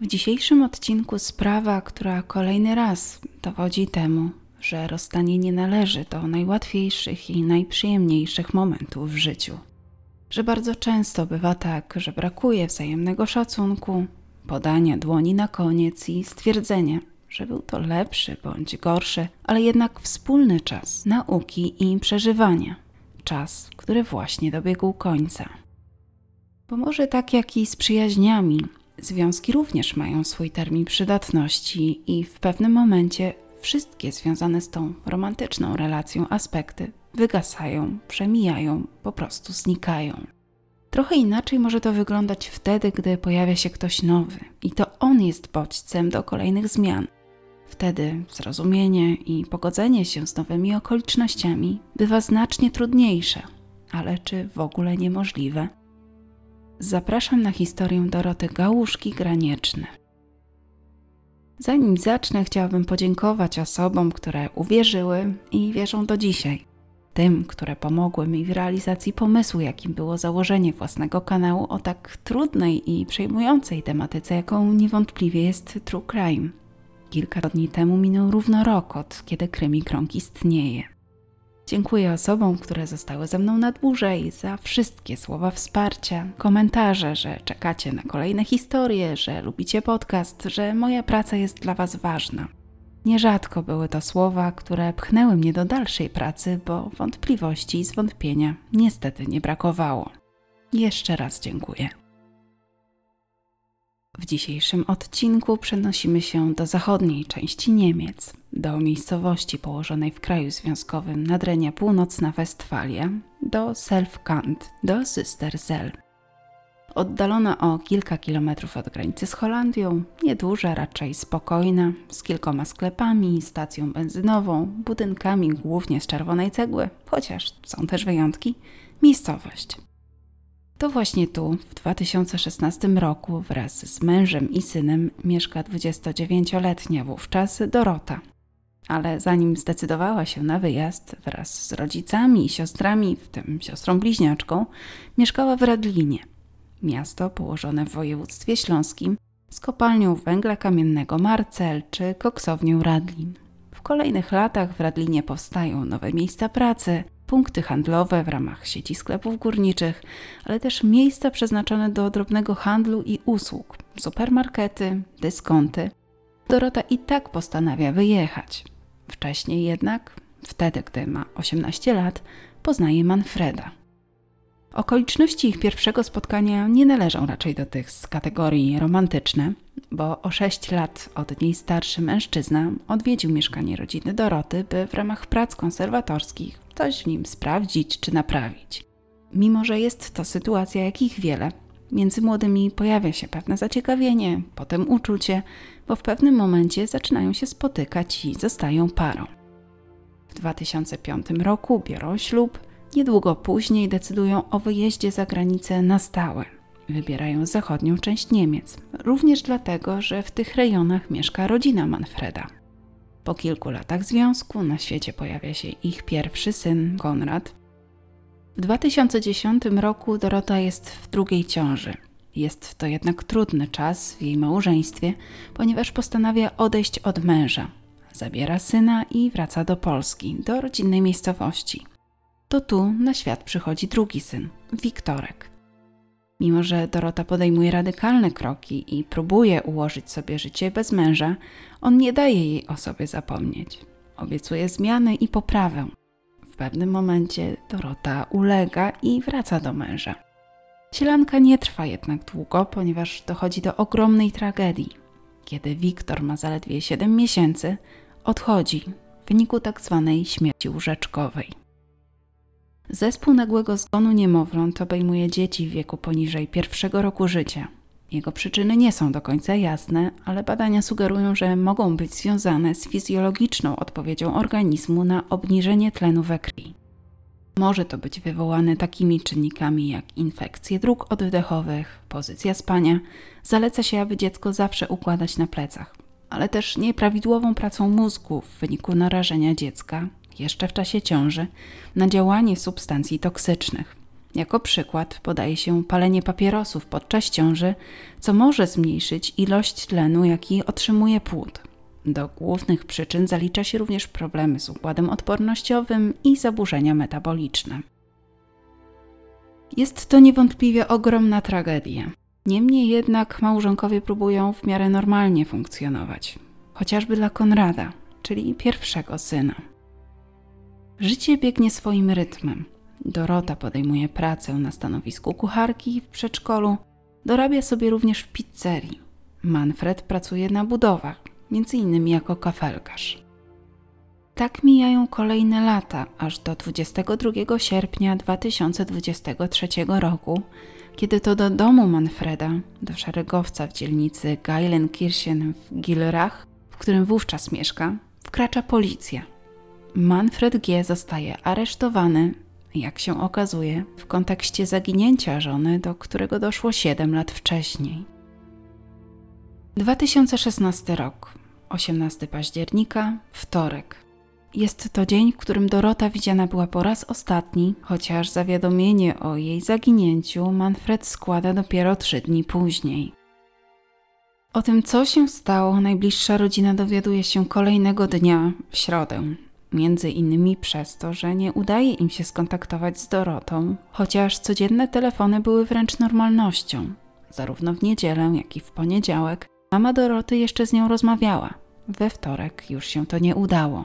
W dzisiejszym odcinku sprawa, która kolejny raz dowodzi temu, że rozstanie nie należy do najłatwiejszych i najprzyjemniejszych momentów w życiu. Że bardzo często bywa tak, że brakuje wzajemnego szacunku, podania dłoni na koniec i stwierdzenia, że był to lepszy bądź gorszy, ale jednak wspólny czas nauki i przeżywania. Czas, który właśnie dobiegł końca. Bo może tak jak i z przyjaźniami, związki również mają swój termin przydatności i w pewnym momencie wszystkie związane z tą romantyczną relacją aspekty wygasają, przemijają, po prostu znikają. Trochę inaczej może to wyglądać wtedy, gdy pojawia się ktoś nowy i to on jest bodźcem do kolejnych zmian. Wtedy zrozumienie i pogodzenie się z nowymi okolicznościami bywa znacznie trudniejsze, ale czy w ogóle niemożliwe? Zapraszam na historię Doroty Gałuszki Granieczny. Zanim zacznę, chciałabym podziękować osobom, które uwierzyły i wierzą do dzisiaj. Tym, które pomogły mi w realizacji pomysłu, jakim było założenie własnego kanału o tak trudnej i przejmującej tematyce, jaką niewątpliwie jest True Crime. Kilka dni temu minął równo rok od kiedy Krymi Krąg istnieje. Dziękuję osobom, które zostały ze mną na dłużej za wszystkie słowa wsparcia, komentarze, że czekacie na kolejne historie, że lubicie podcast, że moja praca jest dla Was ważna. Nierzadko były to słowa, które pchnęły mnie do dalszej pracy, bo wątpliwości i zwątpienia niestety nie brakowało. Jeszcze raz dziękuję. W dzisiejszym odcinku przenosimy się do zachodniej części Niemiec, do miejscowości położonej w kraju związkowym Nadrenia Północna Westfalia, do Selfkant, do Systerzell. Oddalona o kilka kilometrów od granicy z Holandią, nieduża, raczej spokojna, z kilkoma sklepami, stacją benzynową, budynkami głównie z czerwonej cegły, chociaż są też wyjątki, miejscowość. To właśnie tu, w 2016 roku, wraz z mężem i synem mieszka 29-letnia wówczas Dorota. Ale zanim zdecydowała się na wyjazd, wraz z rodzicami i siostrami, w tym siostrą bliźniaczką, mieszkała w Radlinie. Miasto położone w województwie śląskim z kopalnią węgla kamiennego Marcel czy koksownią Radlin. W kolejnych latach w Radlinie powstają nowe miejsca pracy, punkty handlowe w ramach sieci sklepów górniczych, ale też miejsca przeznaczone do drobnego handlu i usług, supermarkety, dyskonty. Dorota i tak postanawia wyjechać. Wcześniej jednak, wtedy gdy ma 18 lat, poznaje Manfreda. Okoliczności ich pierwszego spotkania nie należą raczej do tych z kategorii romantyczne, bo o 6 lat od niej starszy mężczyzna odwiedził mieszkanie rodziny Doroty, by w ramach prac konserwatorskich coś w nim sprawdzić czy naprawić. Mimo, że jest to sytuacja jakich wiele, między młodymi pojawia się pewne zaciekawienie, potem uczucie, bo w pewnym momencie zaczynają się spotykać i zostają parą. W 2005 roku biorą ślub, niedługo później decydują o wyjeździe za granicę na stałe. Wybierają zachodnią część Niemiec, również dlatego, że w tych rejonach mieszka rodzina Manfreda. Po kilku latach związku na świecie pojawia się ich pierwszy syn, Konrad. W 2010 roku Dorota jest w drugiej ciąży. Jest to jednak trudny czas w jej małżeństwie, ponieważ postanawia odejść od męża. Zabiera syna i wraca do Polski, do rodzinnej miejscowości. To tu na świat przychodzi drugi syn, Wiktorek. Mimo, że Dorota podejmuje radykalne kroki i próbuje ułożyć sobie życie bez męża, on nie daje jej o sobie zapomnieć. Obiecuje zmiany i poprawę. W pewnym momencie Dorota ulega i wraca do męża. Sielanka nie trwa jednak długo, ponieważ dochodzi do ogromnej tragedii. Kiedy Wiktor ma zaledwie 7 miesięcy, odchodzi w wyniku tzw. Tak śmierci łóżeczkowej. Zespół nagłego zgonu niemowląt obejmuje dzieci w wieku poniżej pierwszego roku życia. Jego przyczyny nie są do końca jasne, ale badania sugerują, że mogą być związane z fizjologiczną odpowiedzią organizmu na obniżenie tlenu we krwi. Może to być wywołane takimi czynnikami jak infekcje dróg oddechowych, pozycja spania. Zaleca się, aby dziecko zawsze układać na plecach, ale też nieprawidłową pracą mózgu w wyniku narażenia dziecka jeszcze w czasie ciąży na działanie substancji toksycznych. Jako przykład podaje się palenie papierosów podczas ciąży, co może zmniejszyć ilość tlenu, jaki otrzymuje płód. Do głównych przyczyn zalicza się również problemy z układem odpornościowym i zaburzenia metaboliczne. Jest to niewątpliwie ogromna tragedia. Niemniej jednak małżonkowie próbują w miarę normalnie funkcjonować, chociażby dla Konrada, czyli pierwszego syna. Życie biegnie swoim rytmem. Dorota podejmuje pracę na stanowisku kucharki w przedszkolu, dorabia sobie również w pizzerii. Manfred pracuje na budowach, między innymi jako kafelkarz. Tak mijają kolejne lata, aż do 22 sierpnia 2023 roku, kiedy to do domu Manfreda, do szeregowca w dzielnicy Geilenkirchen w Gilrach, w którym wówczas mieszka, wkracza policja. Manfred G. zostaje aresztowany, jak się okazuje, w kontekście zaginięcia żony, do którego doszło 7 lat wcześniej. 2016 rok, 18 października, wtorek. Jest to dzień, w którym Dorota widziana była po raz ostatni, chociaż zawiadomienie o jej zaginięciu Manfred składa dopiero trzy dni później. O tym, co się stało, najbliższa rodzina dowiaduje się kolejnego dnia, w środę. Między innymi przez to, że nie udaje im się skontaktować z Dorotą, chociaż codzienne telefony były wręcz normalnością. Zarówno w niedzielę, jak i w poniedziałek mama Doroty jeszcze z nią rozmawiała. We wtorek już się to nie udało.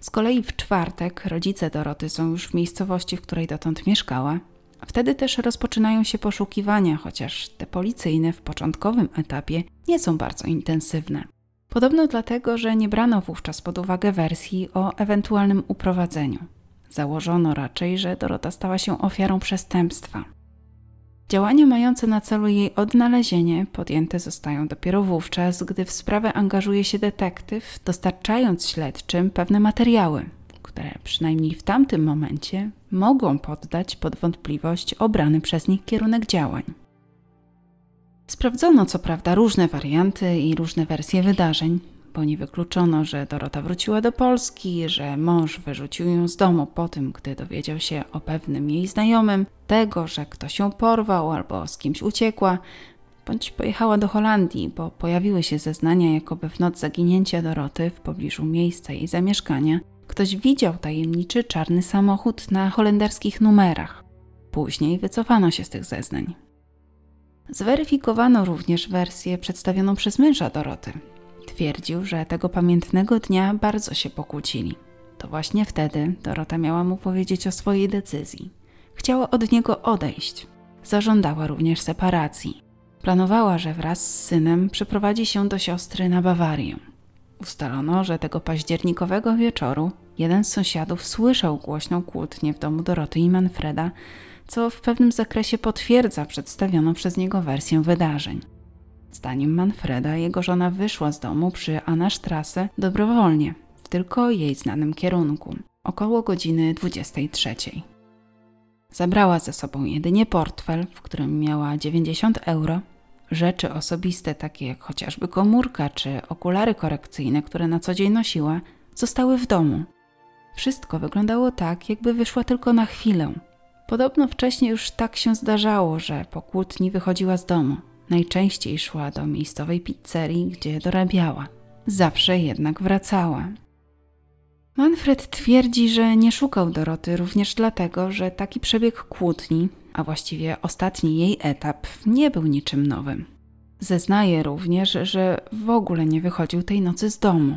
Z kolei w czwartek rodzice Doroty są już w miejscowości, w której dotąd mieszkała. Wtedy też rozpoczynają się poszukiwania, chociaż te policyjne w początkowym etapie nie są bardzo intensywne. Podobno dlatego, że nie brano wówczas pod uwagę wersji o ewentualnym uprowadzeniu. Założono raczej, że Dorota stała się ofiarą przestępstwa. Działania mające na celu jej odnalezienie podjęte zostają dopiero wówczas, gdy w sprawę angażuje się detektyw, dostarczając śledczym pewne materiały, które przynajmniej w tamtym momencie mogą poddać pod wątpliwość obrany przez nich kierunek działań. Sprawdzono co prawda różne warianty i różne wersje wydarzeń, bo nie wykluczono, że Dorota wróciła do Polski, że mąż wyrzucił ją z domu po tym, gdy dowiedział się o pewnym jej znajomym, tego, że ktoś ją porwał albo z kimś uciekła, bądź pojechała do Holandii, bo pojawiły się zeznania, jakoby w noc zaginięcia Doroty w pobliżu miejsca jej zamieszkania ktoś widział tajemniczy czarny samochód na holenderskich numerach. Później wycofano się z tych zeznań. Zweryfikowano również wersję przedstawioną przez męża Doroty, Twierdził, że tego pamiętnego dnia bardzo się pokłócili. To właśnie wtedy Dorota miała mu powiedzieć o swojej decyzji. Chciała od niego odejść. Zażądała również separacji. Planowała, że wraz z synem przeprowadzi się do siostry na Bawarię. Ustalono, że tego październikowego wieczoru jeden z sąsiadów słyszał głośną kłótnię w domu Doroty i Manfreda, co w pewnym zakresie potwierdza przedstawioną przez niego wersję wydarzeń. Zdaniem Manfreda jego żona wyszła z domu przy Anasztrasę dobrowolnie, w tylko jej znanym kierunku, około godziny 23. Zabrała ze sobą jedynie portfel, w którym miała 90 euro, rzeczy osobiste takie jak chociażby komórka czy okulary korekcyjne, które na co dzień nosiła, zostały w domu. Wszystko wyglądało tak, jakby wyszła tylko na chwilę. Podobno wcześniej już tak się zdarzało, że po kłótni wychodziła z domu. Najczęściej szła do miejscowej pizzerii, gdzie dorabiała. Zawsze jednak wracała. Manfred twierdzi, że nie szukał Doroty również dlatego, że taki przebieg kłótni, a właściwie ostatni jej etap, nie był niczym nowym. Zeznaje również, że w ogóle nie wychodził tej nocy z domu.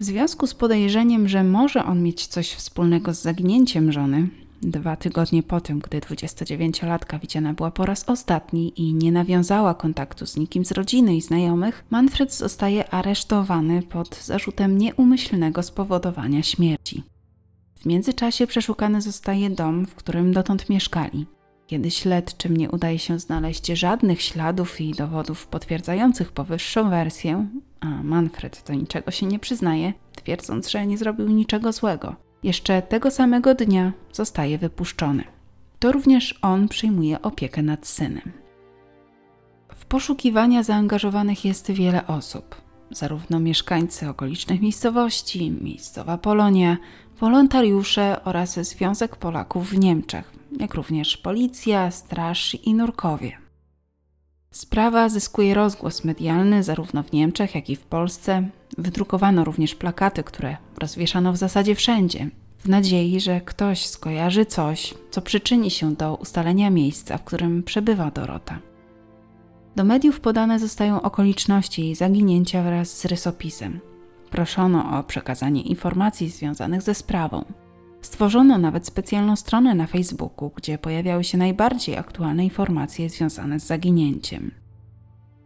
W związku z podejrzeniem, że może on mieć coś wspólnego z zaginięciem żony, Dwa tygodnie po tym, gdy 29-latka widziana była po raz ostatni i nie nawiązała kontaktu z nikim z rodziny i znajomych, Manfred zostaje aresztowany pod zarzutem nieumyślnego spowodowania śmierci. W międzyczasie przeszukany zostaje dom, w którym dotąd mieszkali. Kiedy śledczym nie udaje się znaleźć żadnych śladów i dowodów potwierdzających powyższą wersję, a Manfred do niczego się nie przyznaje, twierdząc, że nie zrobił niczego złego, jeszcze tego samego dnia zostaje wypuszczony. To również on przyjmuje opiekę nad synem. W poszukiwania zaangażowanych jest wiele osób, zarówno mieszkańcy okolicznych miejscowości, miejscowa Polonia, wolontariusze oraz Związek Polaków w Niemczech, jak również policja, straż i nurkowie. Sprawa zyskuje rozgłos medialny zarówno w Niemczech, jak i w Polsce. Wydrukowano również plakaty, które rozwieszano w zasadzie wszędzie, w nadziei, że ktoś skojarzy coś, co przyczyni się do ustalenia miejsca, w którym przebywa Dorota. Do mediów podane zostają okoliczności jej zaginięcia wraz z rysopisem. Proszono o przekazanie informacji związanych ze sprawą. Stworzono nawet specjalną stronę na Facebooku, gdzie pojawiały się najbardziej aktualne informacje związane z zaginięciem.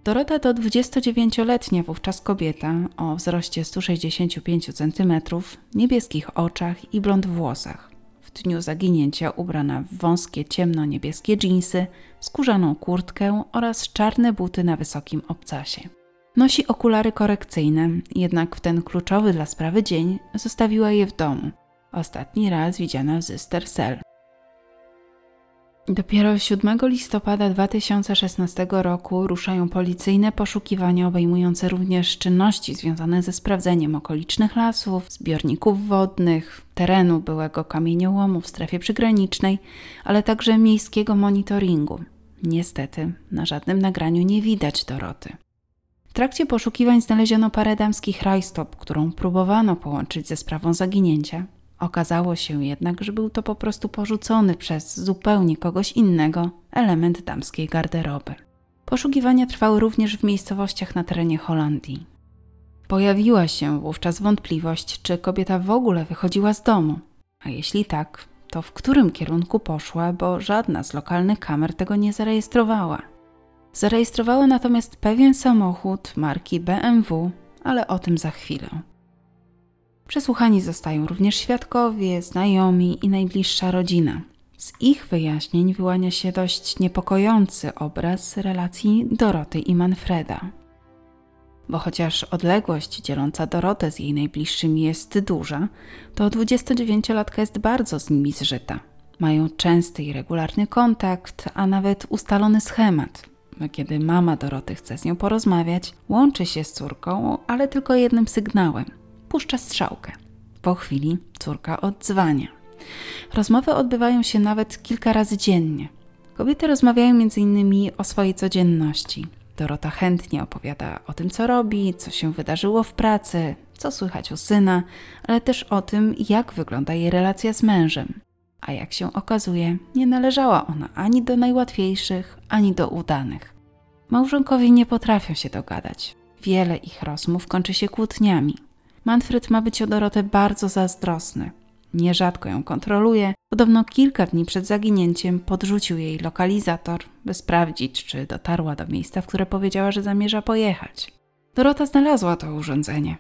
Dorota to 29-letnia wówczas kobieta o wzroście 165 cm, niebieskich oczach i blond włosach. W dniu zaginięcia ubrana w wąskie ciemno-niebieskie dżinsy, skórzaną kurtkę oraz czarne buty na wysokim obcasie. Nosi okulary korekcyjne, jednak w ten kluczowy dla sprawy dzień zostawiła je w domu. Ostatni raz widziana w Zystersel. Dopiero 7 listopada 2016 roku ruszają policyjne poszukiwania obejmujące również czynności związane ze sprawdzeniem okolicznych lasów, zbiorników wodnych, terenu byłego kamieniołomu w strefie przygranicznej, ale także miejskiego monitoringu. Niestety, na żadnym nagraniu nie widać Doroty. W trakcie poszukiwań znaleziono parę damskich rajstop, którą próbowano połączyć ze sprawą zaginięcia, Okazało się jednak, że był to po prostu porzucony przez zupełnie kogoś innego element damskiej garderoby. Poszukiwania trwały również w miejscowościach na terenie Holandii. Pojawiła się wówczas wątpliwość, czy kobieta w ogóle wychodziła z domu, a jeśli tak, to w którym kierunku poszła, bo żadna z lokalnych kamer tego nie zarejestrowała. Zarejestrowała natomiast pewien samochód marki BMW, ale o tym za chwilę. Przesłuchani zostają również świadkowie, znajomi i najbliższa rodzina. Z ich wyjaśnień wyłania się dość niepokojący obraz relacji Doroty i Manfreda. Bo chociaż odległość dzieląca Dorotę z jej najbliższymi jest duża, to 29-latka jest bardzo z nimi zżyta. Mają częsty i regularny kontakt, a nawet ustalony schemat. Kiedy mama Doroty chce z nią porozmawiać, łączy się z córką, ale tylko jednym sygnałem puszcza strzałkę. Po chwili córka odzwania. Rozmowy odbywają się nawet kilka razy dziennie. Kobiety rozmawiają m.in. o swojej codzienności. Dorota chętnie opowiada o tym, co robi, co się wydarzyło w pracy, co słychać u syna, ale też o tym, jak wygląda jej relacja z mężem. A jak się okazuje, nie należała ona ani do najłatwiejszych, ani do udanych. Małżonkowie nie potrafią się dogadać. Wiele ich rozmów kończy się kłótniami. Manfred ma być o Dorotę bardzo zazdrosny. Nierzadko ją kontroluje. Podobno kilka dni przed zaginięciem podrzucił jej lokalizator, by sprawdzić, czy dotarła do miejsca, w które powiedziała, że zamierza pojechać. Dorota znalazła to urządzenie.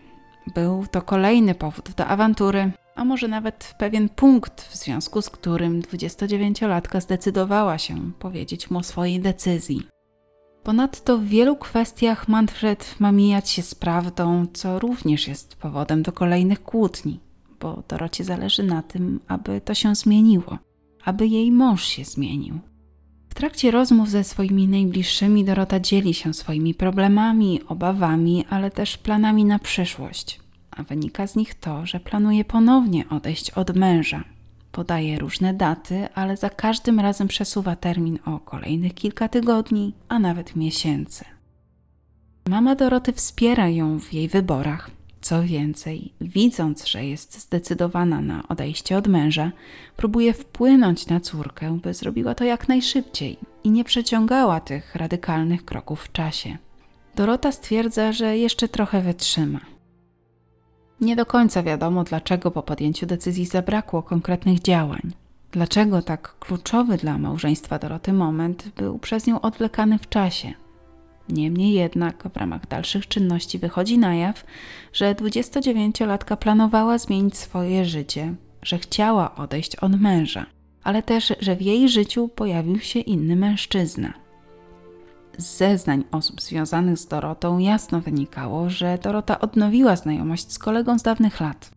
Był to kolejny powód do awantury, a może nawet pewien punkt, w związku z którym 29-latka zdecydowała się powiedzieć mu o swojej decyzji. Ponadto w wielu kwestiach Manfred ma mijać się z prawdą, co również jest powodem do kolejnych kłótni, bo Dorocie zależy na tym, aby to się zmieniło, aby jej mąż się zmienił. W trakcie rozmów ze swoimi najbliższymi Dorota dzieli się swoimi problemami, obawami, ale też planami na przyszłość, a wynika z nich to, że planuje ponownie odejść od męża Podaje różne daty, ale za każdym razem przesuwa termin o kolejnych kilka tygodni, a nawet miesięcy. Mama Doroty wspiera ją w jej wyborach. Co więcej, widząc, że jest zdecydowana na odejście od męża, próbuje wpłynąć na córkę, by zrobiła to jak najszybciej i nie przeciągała tych radykalnych kroków w czasie. Dorota stwierdza, że jeszcze trochę wytrzyma. Nie do końca wiadomo, dlaczego po podjęciu decyzji zabrakło konkretnych działań. Dlaczego tak kluczowy dla małżeństwa Doroty moment był przez nią odwlekany w czasie. Niemniej jednak w ramach dalszych czynności wychodzi na jaw, że 29-latka planowała zmienić swoje życie, że chciała odejść od męża, ale też, że w jej życiu pojawił się inny mężczyzna. Z zeznań osób związanych z Dorotą jasno wynikało, że Dorota odnowiła znajomość z kolegą z dawnych lat.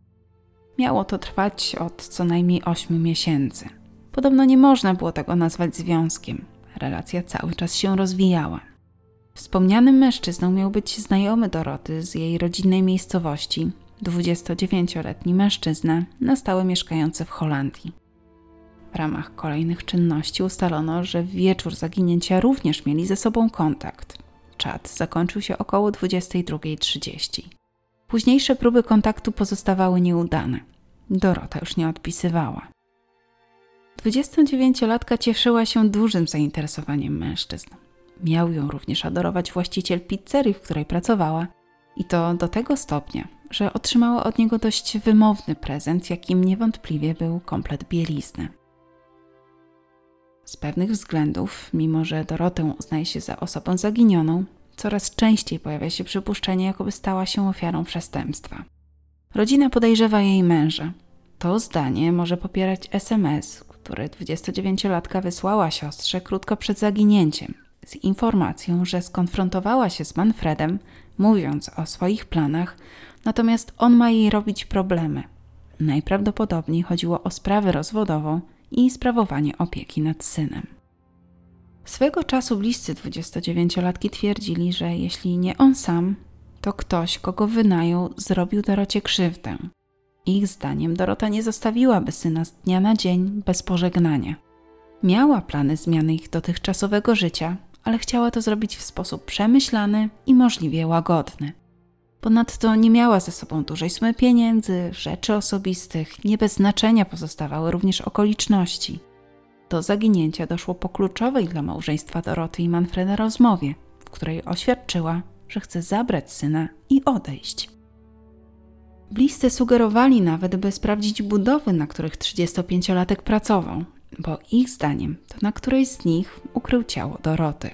Miało to trwać od co najmniej 8 miesięcy. Podobno nie można było tego nazwać związkiem. Relacja cały czas się rozwijała. Wspomnianym mężczyzną miał być znajomy Doroty z jej rodzinnej miejscowości, 29-letni mężczyzna, na stałe mieszkający w Holandii. W ramach kolejnych czynności ustalono, że w wieczór zaginięcia również mieli ze sobą kontakt. Czat zakończył się około 22.30. Późniejsze próby kontaktu pozostawały nieudane. Dorota już nie odpisywała. 29-latka cieszyła się dużym zainteresowaniem mężczyzn. Miał ją również adorować właściciel pizzerii, w której pracowała, i to do tego stopnia, że otrzymała od niego dość wymowny prezent, jakim niewątpliwie był komplet bielizny. Z pewnych względów, mimo że Dorotę uznaje się za osobę zaginioną, coraz częściej pojawia się przypuszczenie, jakoby stała się ofiarą przestępstwa. Rodzina podejrzewa jej męża. To zdanie może popierać SMS, który 29-latka wysłała siostrze krótko przed zaginięciem, z informacją, że skonfrontowała się z Manfredem, mówiąc o swoich planach, natomiast on ma jej robić problemy. Najprawdopodobniej chodziło o sprawę rozwodową i sprawowanie opieki nad synem. Swego czasu bliscy 29-latki twierdzili, że jeśli nie on sam, to ktoś, kogo wynajął, zrobił Dorocie krzywdę. Ich zdaniem Dorota nie zostawiłaby syna z dnia na dzień bez pożegnania. Miała plany zmiany ich dotychczasowego życia, ale chciała to zrobić w sposób przemyślany i możliwie łagodny. Ponadto nie miała ze sobą dużej sumy pieniędzy, rzeczy osobistych, nie bez znaczenia pozostawały również okoliczności. Do zaginięcia doszło po kluczowej dla małżeństwa Doroty i Manfreda rozmowie, w której oświadczyła, że chce zabrać syna i odejść. Bliscy sugerowali nawet, by sprawdzić budowy, na których 35-latek pracował, bo ich zdaniem to na którejś z nich ukrył ciało Doroty.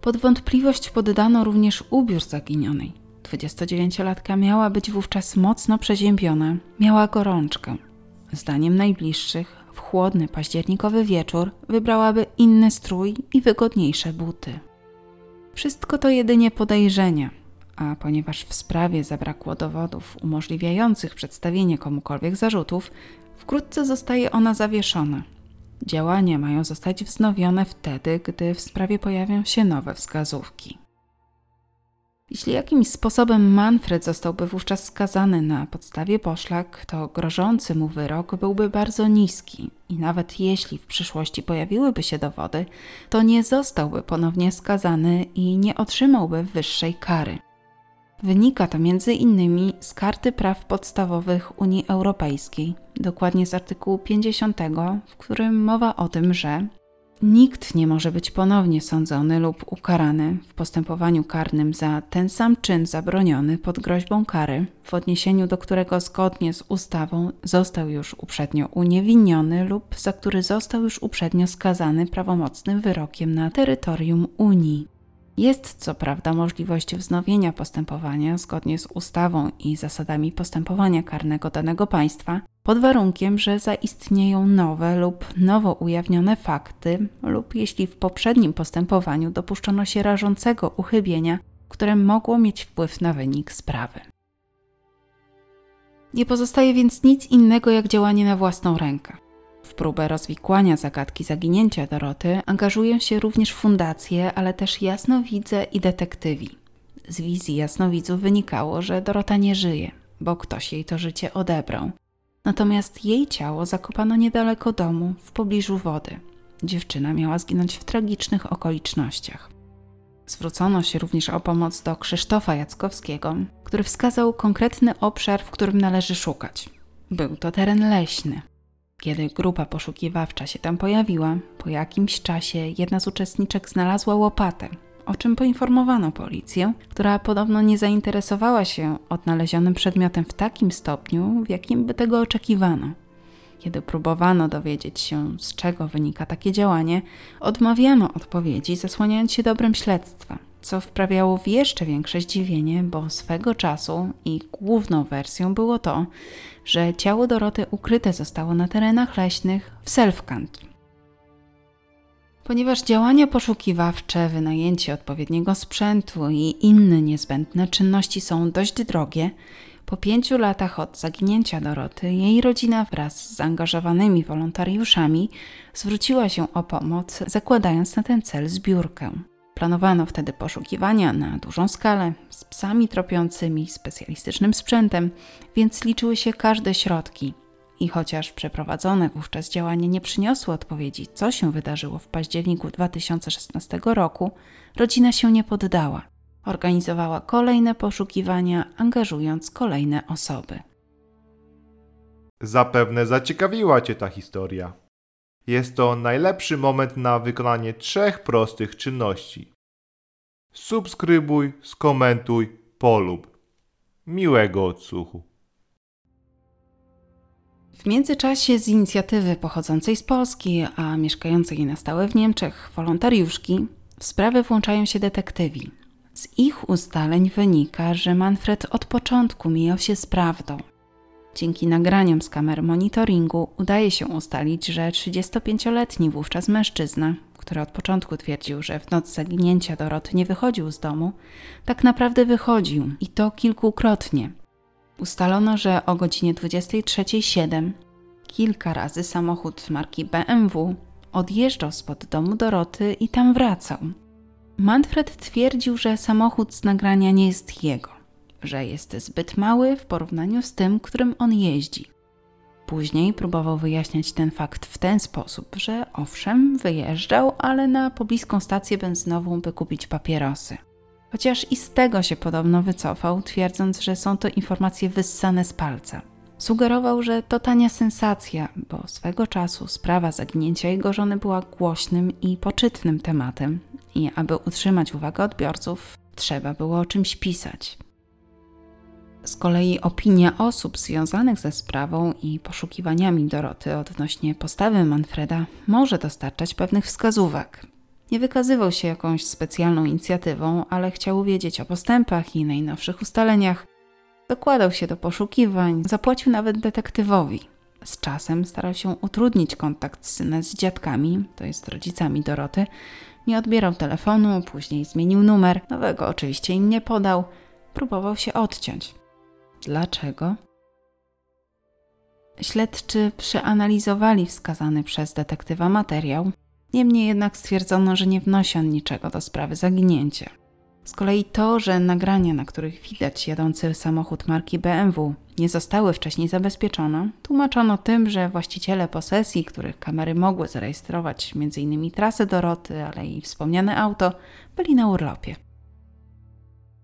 Pod wątpliwość poddano również ubiór zaginionej. 29-latka miała być wówczas mocno przeziębiona, miała gorączkę. Zdaniem najbliższych, w chłodny październikowy wieczór wybrałaby inny strój i wygodniejsze buty. Wszystko to jedynie podejrzenia, a ponieważ w sprawie zabrakło dowodów umożliwiających przedstawienie komukolwiek zarzutów, wkrótce zostaje ona zawieszona. Działania mają zostać wznowione wtedy, gdy w sprawie pojawią się nowe wskazówki. Jeśli jakimś sposobem Manfred zostałby wówczas skazany na podstawie poszlak, to grożący mu wyrok byłby bardzo niski i nawet jeśli w przyszłości pojawiłyby się dowody, to nie zostałby ponownie skazany i nie otrzymałby wyższej kary. Wynika to między innymi z Karty Praw Podstawowych Unii Europejskiej, dokładnie z artykułu 50, w którym mowa o tym, że Nikt nie może być ponownie sądzony lub ukarany w postępowaniu karnym za ten sam czyn zabroniony pod groźbą kary, w odniesieniu do którego zgodnie z ustawą został już uprzednio uniewinniony lub za który został już uprzednio skazany prawomocnym wyrokiem na terytorium Unii. Jest co prawda możliwość wznowienia postępowania zgodnie z ustawą i zasadami postępowania karnego danego państwa, pod warunkiem, że zaistnieją nowe lub nowo ujawnione fakty, lub jeśli w poprzednim postępowaniu dopuszczono się rażącego uchybienia, które mogło mieć wpływ na wynik sprawy. Nie pozostaje więc nic innego jak działanie na własną rękę. W próbę rozwikłania zagadki zaginięcia Doroty angażują się również fundacje, ale też jasnowidze i detektywi. Z wizji jasnowidzów wynikało, że Dorota nie żyje, bo ktoś jej to życie odebrał. Natomiast jej ciało zakopano niedaleko domu, w pobliżu wody. Dziewczyna miała zginąć w tragicznych okolicznościach. Zwrócono się również o pomoc do Krzysztofa Jackowskiego, który wskazał konkretny obszar, w którym należy szukać. Był to teren leśny. Kiedy grupa poszukiwawcza się tam pojawiła, po jakimś czasie jedna z uczestniczek znalazła łopatę, o czym poinformowano policję, która podobno nie zainteresowała się odnalezionym przedmiotem w takim stopniu, w jakim by tego oczekiwano. Kiedy próbowano dowiedzieć się, z czego wynika takie działanie, odmawiano odpowiedzi, zasłaniając się dobrem śledztwa, co wprawiało w jeszcze większe zdziwienie, bo swego czasu i główną wersją było to, że ciało Doroty ukryte zostało na terenach leśnych w Selfkant. Ponieważ działania poszukiwawcze, wynajęcie odpowiedniego sprzętu i inne niezbędne czynności są dość drogie, po pięciu latach od zaginięcia Doroty, jej rodzina wraz z zaangażowanymi wolontariuszami zwróciła się o pomoc, zakładając na ten cel zbiórkę. Planowano wtedy poszukiwania na dużą skalę, z psami tropiącymi, specjalistycznym sprzętem, więc liczyły się każde środki. I chociaż przeprowadzone wówczas działania nie przyniosły odpowiedzi, co się wydarzyło w październiku 2016 roku, rodzina się nie poddała. Organizowała kolejne poszukiwania, angażując kolejne osoby. Zapewne zaciekawiła Cię ta historia. Jest to najlepszy moment na wykonanie trzech prostych czynności. Subskrybuj, skomentuj, polub. Miłego odsłuchu. W międzyczasie z inicjatywy pochodzącej z Polski, a mieszkającej na stałe w Niemczech wolontariuszki, w sprawę włączają się detektywi. Z ich ustaleń wynika, że Manfred od początku mijał się z prawdą. Dzięki nagraniom z kamer monitoringu udaje się ustalić, że 35-letni wówczas mężczyzna, który od początku twierdził, że w noc zaginięcia Doroty nie wychodził z domu, tak naprawdę wychodził i to kilkukrotnie. Ustalono, że o godzinie 23.07 kilka razy samochód marki BMW odjeżdżał spod domu Doroty i tam wracał. Manfred twierdził, że samochód z nagrania nie jest jego, że jest zbyt mały w porównaniu z tym, którym on jeździ. Później próbował wyjaśniać ten fakt w ten sposób, że owszem, wyjeżdżał, ale na pobliską stację benzynową, by kupić papierosy. Chociaż i z tego się podobno wycofał, twierdząc, że są to informacje wyssane z palca. Sugerował, że to tania sensacja, bo swego czasu sprawa zaginięcia jego żony była głośnym i poczytnym tematem, i aby utrzymać uwagę odbiorców, trzeba było o czymś pisać. Z kolei opinia osób związanych ze sprawą i poszukiwaniami Doroty odnośnie postawy Manfreda może dostarczać pewnych wskazówek. Nie wykazywał się jakąś specjalną inicjatywą, ale chciał wiedzieć o postępach i najnowszych ustaleniach. Dokładał się do poszukiwań, zapłacił nawet detektywowi. Z czasem starał się utrudnić kontakt syna z dziadkami, to jest rodzicami Doroty. Nie odbierał telefonu, później zmienił numer, nowego oczywiście im nie podał. Próbował się odciąć. Dlaczego? Śledczy przeanalizowali wskazany przez detektywa materiał, niemniej jednak stwierdzono, że nie wnosi on niczego do sprawy zaginięcia. Z kolei to, że nagrania, na których widać jadący samochód marki BMW, nie zostały wcześniej zabezpieczone, tłumaczono tym, że właściciele posesji, których kamery mogły zarejestrować m.in. trasę Doroty, ale i wspomniane auto, byli na urlopie.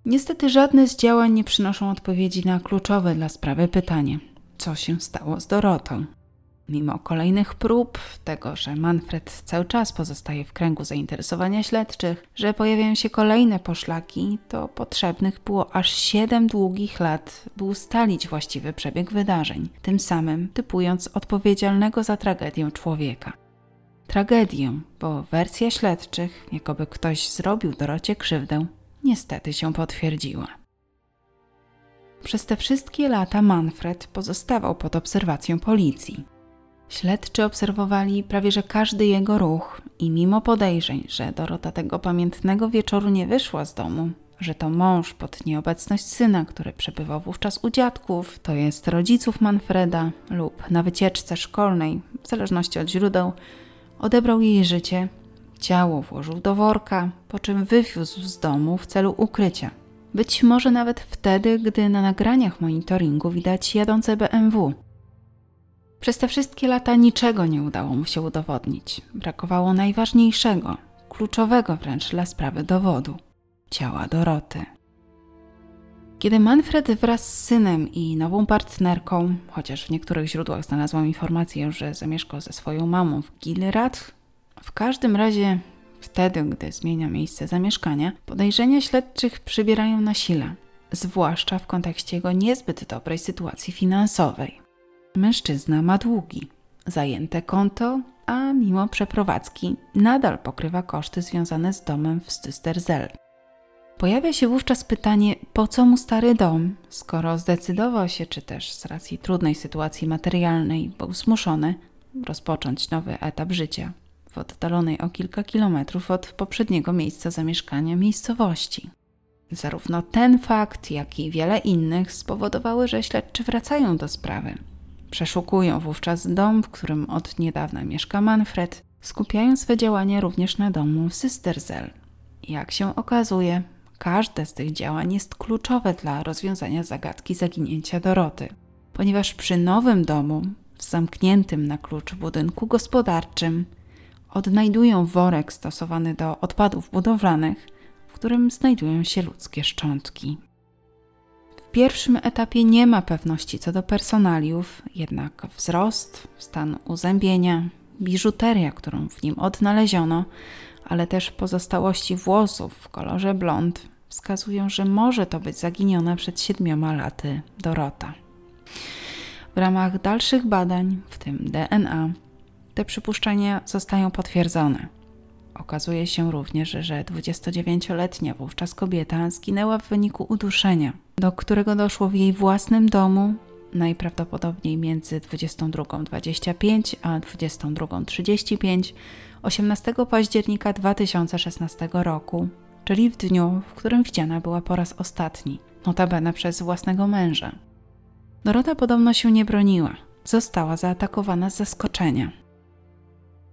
Niestety żadne z działań nie przynoszą odpowiedzi na kluczowe dla sprawy pytanie: co się stało z Dorotą? Mimo kolejnych prób, tego, że Manfred cały czas pozostaje w kręgu zainteresowania śledczych, że pojawiają się kolejne poszlaki, to potrzebnych było aż 7 długich lat, by ustalić właściwy przebieg wydarzeń, tym samym typując odpowiedzialnego za tragedię człowieka. Tragedię, bo wersja śledczych, jakoby ktoś zrobił Dorocie krzywdę, niestety się potwierdziła. Przez te wszystkie lata Manfred pozostawał pod obserwacją policji. Śledczy obserwowali prawie że każdy jego ruch i mimo podejrzeń, że Dorota tego pamiętnego wieczoru nie wyszła z domu, że to mąż pod nieobecność syna, który przebywał wówczas u dziadków, to jest rodziców Manfreda lub na wycieczce szkolnej, w zależności od źródeł, odebrał jej życie, ciało włożył do worka, po czym wywiózł z domu w celu ukrycia. Być może nawet wtedy, gdy na nagraniach monitoringu widać jadące BMW. Przez te wszystkie lata niczego nie udało mu się udowodnić. Brakowało najważniejszego, kluczowego wręcz dla sprawy dowodu ciała Doroty. Kiedy Manfred wraz z synem i nową partnerką, chociaż w niektórych źródłach znalazłam informację, że zamieszkał ze swoją mamą w Gilrad, w każdym razie wtedy, gdy zmienia miejsce zamieszkania, podejrzenia śledczych przybierają na sile, zwłaszcza w kontekście jego niezbyt dobrej sytuacji finansowej. Mężczyzna ma długi, zajęte konto, a mimo przeprowadzki nadal pokrywa koszty związane z domem w Stysterzel. Pojawia się wówczas pytanie, po co mu stary dom, skoro zdecydował się, czy też z racji trudnej sytuacji materialnej był zmuszony rozpocząć nowy etap życia w oddalonej o kilka kilometrów od poprzedniego miejsca zamieszkania miejscowości. Zarówno ten fakt, jak i wiele innych spowodowały, że śledczy wracają do sprawy. Przeszukują wówczas dom, w którym od niedawna mieszka Manfred, skupiają swe działania również na domu w. Jak się okazuje, każde z tych działań jest kluczowe dla rozwiązania zagadki zaginięcia Doroty, ponieważ przy nowym domu w zamkniętym na klucz budynku gospodarczym odnajdują worek stosowany do odpadów budowlanych, w którym znajdują się ludzkie szczątki. Pierwszym etapie nie ma pewności co do personaliów, jednak wzrost, stan uzębienia, biżuteria, którą w nim odnaleziono, ale też pozostałości włosów w kolorze blond wskazują, że może to być zaginiona przed siedmioma laty Dorota. W ramach dalszych badań, w tym DNA, te przypuszczenia zostają potwierdzone. Okazuje się również, że 29-letnia wówczas kobieta zginęła w wyniku uduszenia, do którego doszło w jej własnym domu, najprawdopodobniej między 22.25 a 22.35 18 października 2016 roku, czyli w dniu, w którym widziana była po raz ostatni, notabene przez własnego męża. Dorota podobno się nie broniła, została zaatakowana z zaskoczenia.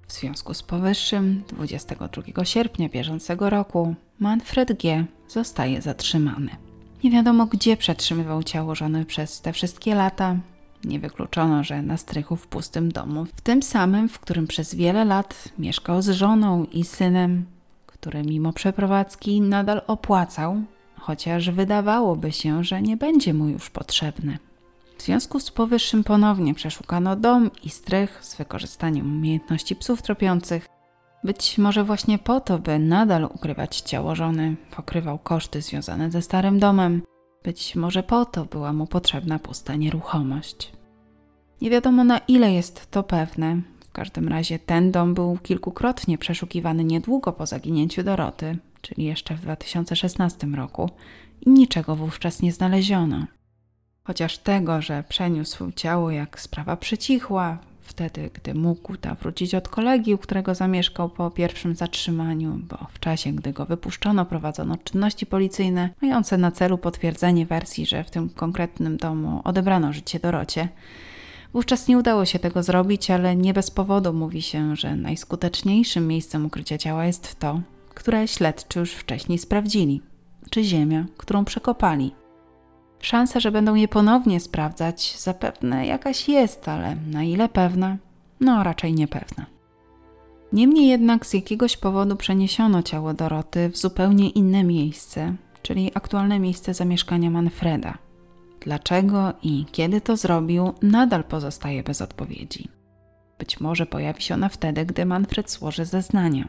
W związku z powyższym 22 sierpnia bieżącego roku Manfred G. zostaje zatrzymany. Nie wiadomo, gdzie przetrzymywał ciało żony przez te wszystkie lata. Nie wykluczono, że na strychu w pustym domu, w tym samym, w którym przez wiele lat mieszkał z żoną i synem, który mimo przeprowadzki nadal opłacał, chociaż wydawałoby się, że nie będzie mu już potrzebny. W związku z powyższym ponownie przeszukano dom i strych z wykorzystaniem umiejętności psów tropiących. Być może właśnie po to, by nadal ukrywać ciało żony, pokrywał koszty związane ze starym domem. Być może po to była mu potrzebna pusta nieruchomość. Nie wiadomo na ile jest to pewne. W każdym razie ten dom był kilkukrotnie przeszukiwany niedługo po zaginięciu Doroty, czyli jeszcze w 2016 roku, i niczego wówczas nie znaleziono. Chociaż tego, że przeniósł ciało, jak sprawa przycichła, wtedy, gdy mógł ta wrócić od kolegi, u którego zamieszkał po pierwszym zatrzymaniu, bo w czasie, gdy go wypuszczono, prowadzono czynności policyjne mające na celu potwierdzenie wersji, że w tym konkretnym domu odebrano życie Dorocie. Wówczas nie udało się tego zrobić, ale nie bez powodu mówi się, że najskuteczniejszym miejscem ukrycia ciała jest to, które śledczy już wcześniej sprawdzili, czy ziemia, którą przekopali. Szansa, że będą je ponownie sprawdzać, zapewne jakaś jest, ale na ile pewna? No, raczej niepewna. Niemniej jednak z jakiegoś powodu przeniesiono ciało Doroty w zupełnie inne miejsce, czyli aktualne miejsce zamieszkania Manfreda. Dlaczego i kiedy to zrobił, nadal pozostaje bez odpowiedzi. Być może pojawi się ona wtedy, gdy Manfred złoży zeznania.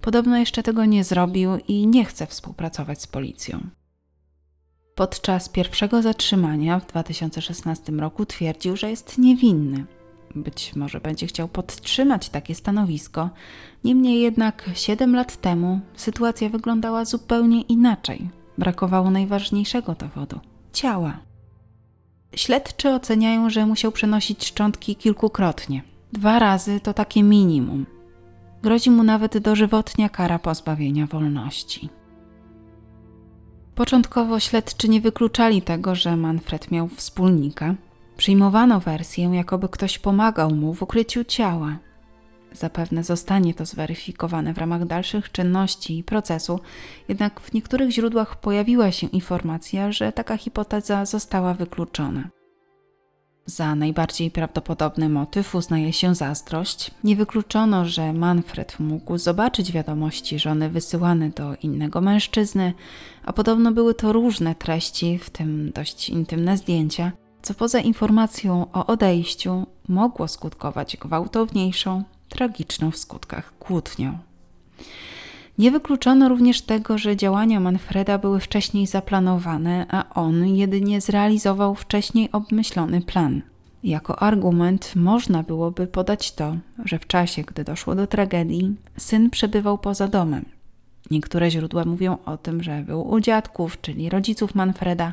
Podobno jeszcze tego nie zrobił i nie chce współpracować z policją. Podczas pierwszego zatrzymania w 2016 roku twierdził, że jest niewinny. Być może będzie chciał podtrzymać takie stanowisko, niemniej jednak 7 lat temu sytuacja wyglądała zupełnie inaczej. Brakowało najważniejszego dowodu ciała. Śledczy oceniają, że musiał przenosić szczątki kilkukrotnie. Dwa razy to takie minimum. Grozi mu nawet dożywotnia kara pozbawienia wolności. Początkowo śledczy nie wykluczali tego, że Manfred miał wspólnika. Przyjmowano wersję, jakoby ktoś pomagał mu w ukryciu ciała. Zapewne zostanie to zweryfikowane w ramach dalszych czynności i procesu, jednak w niektórych źródłach pojawiła się informacja, że taka hipoteza została wykluczona. Za najbardziej prawdopodobny motyw uznaje się zazdrość. Nie wykluczono, że Manfred mógł zobaczyć wiadomości żony wysyłane do innego mężczyzny, a podobno były to różne treści, w tym dość intymne zdjęcia, co poza informacją o odejściu mogło skutkować gwałtowniejszą, tragiczną w skutkach kłótnią. Nie wykluczono również tego, że działania Manfreda były wcześniej zaplanowane, a on jedynie zrealizował wcześniej obmyślony plan. Jako argument można byłoby podać to, że w czasie, gdy doszło do tragedii, syn przebywał poza domem. Niektóre źródła mówią o tym, że był u dziadków, czyli rodziców Manfreda,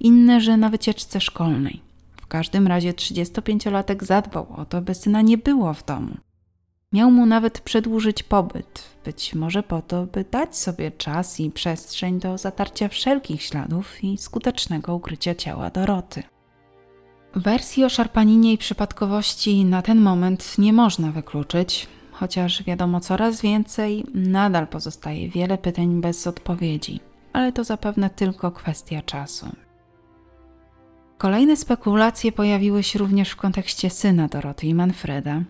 inne, że na wycieczce szkolnej. W każdym razie 35-latek zadbał o to, by syna nie było w domu. Miał mu nawet przedłużyć pobyt, być może po to, by dać sobie czas i przestrzeń do zatarcia wszelkich śladów i skutecznego ukrycia ciała Doroty. Wersji o szarpaninie i przypadkowości na ten moment nie można wykluczyć, chociaż wiadomo coraz więcej, nadal pozostaje wiele pytań bez odpowiedzi, ale to zapewne tylko kwestia czasu. Kolejne spekulacje pojawiły się również w kontekście syna Doroty i Manfreda,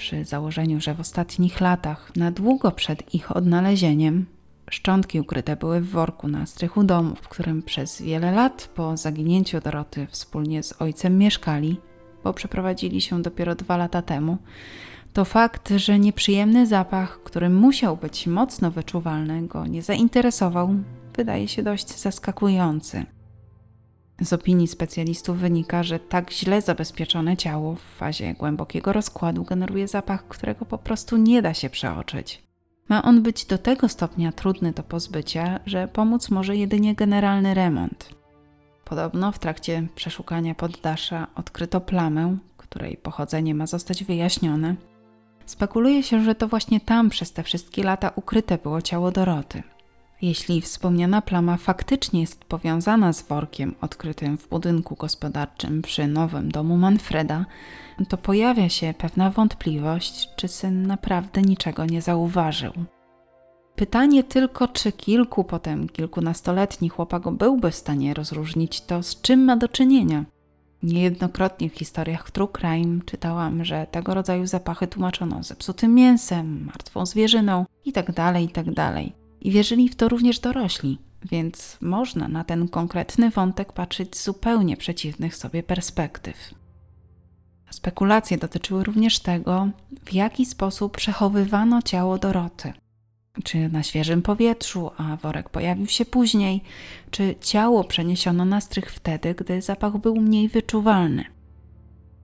przy założeniu, że w ostatnich latach, na długo przed ich odnalezieniem, szczątki ukryte były w worku na strychu domu, w którym przez wiele lat po zaginięciu Doroty wspólnie z ojcem mieszkali, bo przeprowadzili się dopiero dwa lata temu, to fakt, że nieprzyjemny zapach, który musiał być mocno wyczuwalny, go nie zainteresował, wydaje się dość zaskakujący. Z opinii specjalistów wynika, że tak źle zabezpieczone ciało w fazie głębokiego rozkładu generuje zapach, którego po prostu nie da się przeoczyć. Ma on być do tego stopnia trudny do pozbycia, że pomóc może jedynie generalny remont. Podobno w trakcie przeszukania poddasza odkryto plamę, której pochodzenie ma zostać wyjaśnione. Spekuluje się, że to właśnie tam przez te wszystkie lata ukryte było ciało Doroty. Jeśli wspomniana plama faktycznie jest powiązana z workiem odkrytym w budynku gospodarczym przy nowym domu Manfreda, to pojawia się pewna wątpliwość, czy syn naprawdę niczego nie zauważył. Pytanie tylko, czy kilku, potem kilkunastoletni chłopak byłby w stanie rozróżnić to, z czym ma do czynienia. Niejednokrotnie w historiach True Crime czytałam, że tego rodzaju zapachy tłumaczono zepsutym mięsem, martwą zwierzyną itd., tak itd. I wierzyli w to również dorośli, więc można na ten konkretny wątek patrzeć z zupełnie przeciwnych sobie perspektyw. Spekulacje dotyczyły również tego, w jaki sposób przechowywano ciało Doroty. Czy na świeżym powietrzu, a worek pojawił się później, czy ciało przeniesiono na strych wtedy, gdy zapach był mniej wyczuwalny.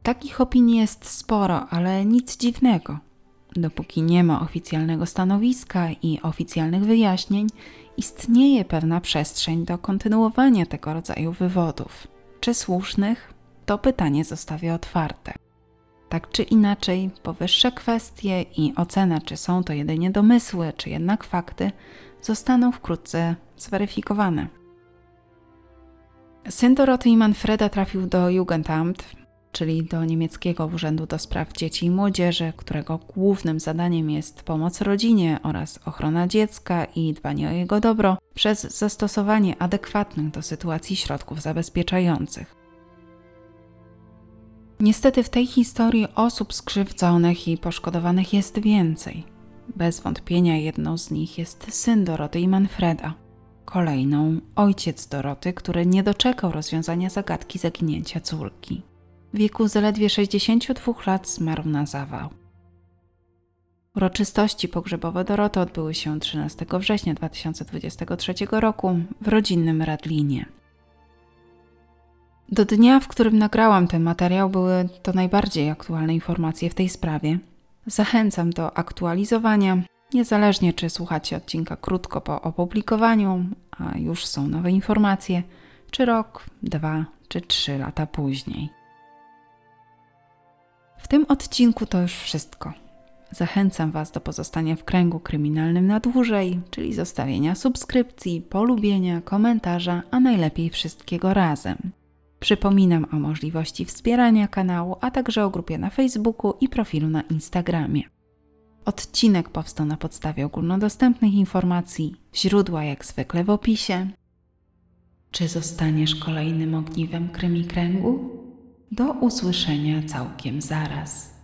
Takich opinii jest sporo, ale nic dziwnego. Dopóki nie ma oficjalnego stanowiska i oficjalnych wyjaśnień, istnieje pewna przestrzeń do kontynuowania tego rodzaju wywodów. Czy słusznych? To pytanie zostawię otwarte. Tak czy inaczej, powyższe kwestie i ocena, czy są to jedynie domysły, czy jednak fakty, zostaną wkrótce zweryfikowane. Syn Doroty i Manfreda trafił do Jugendamt, czyli do niemieckiego Urzędu do Spraw Dzieci i Młodzieży, którego głównym zadaniem jest pomoc rodzinie oraz ochrona dziecka i dbanie o jego dobro przez zastosowanie adekwatnych do sytuacji środków zabezpieczających. Niestety w tej historii osób skrzywdzonych i poszkodowanych jest więcej. Bez wątpienia jedną z nich jest syn Doroty i Manfreda. Kolejną ojciec Doroty, który nie doczekał rozwiązania zagadki zaginięcia córki. W wieku zaledwie 62 lat zmarł na zawał. Uroczystości pogrzebowe Doroty odbyły się 13 września 2023 roku w rodzinnym Radlinie. Do dnia, w którym nagrałam ten materiał, były to najbardziej aktualne informacje w tej sprawie. Zachęcam do aktualizowania, niezależnie czy słuchacie odcinka krótko po opublikowaniu, a już są nowe informacje, czy rok, dwa czy trzy lata później. W tym odcinku to już wszystko. Zachęcam Was do pozostania w kręgu kryminalnym na dłużej, czyli zostawienia subskrypcji, polubienia, komentarza, a najlepiej wszystkiego razem. Przypominam o możliwości wspierania kanału, a także o grupie na Facebooku i profilu na Instagramie. Odcinek powstał na podstawie ogólnodostępnych informacji, źródła jak zwykle w opisie. Czy zostaniesz kolejnym ogniwem krymi kręgu? Do usłyszenia całkiem zaraz.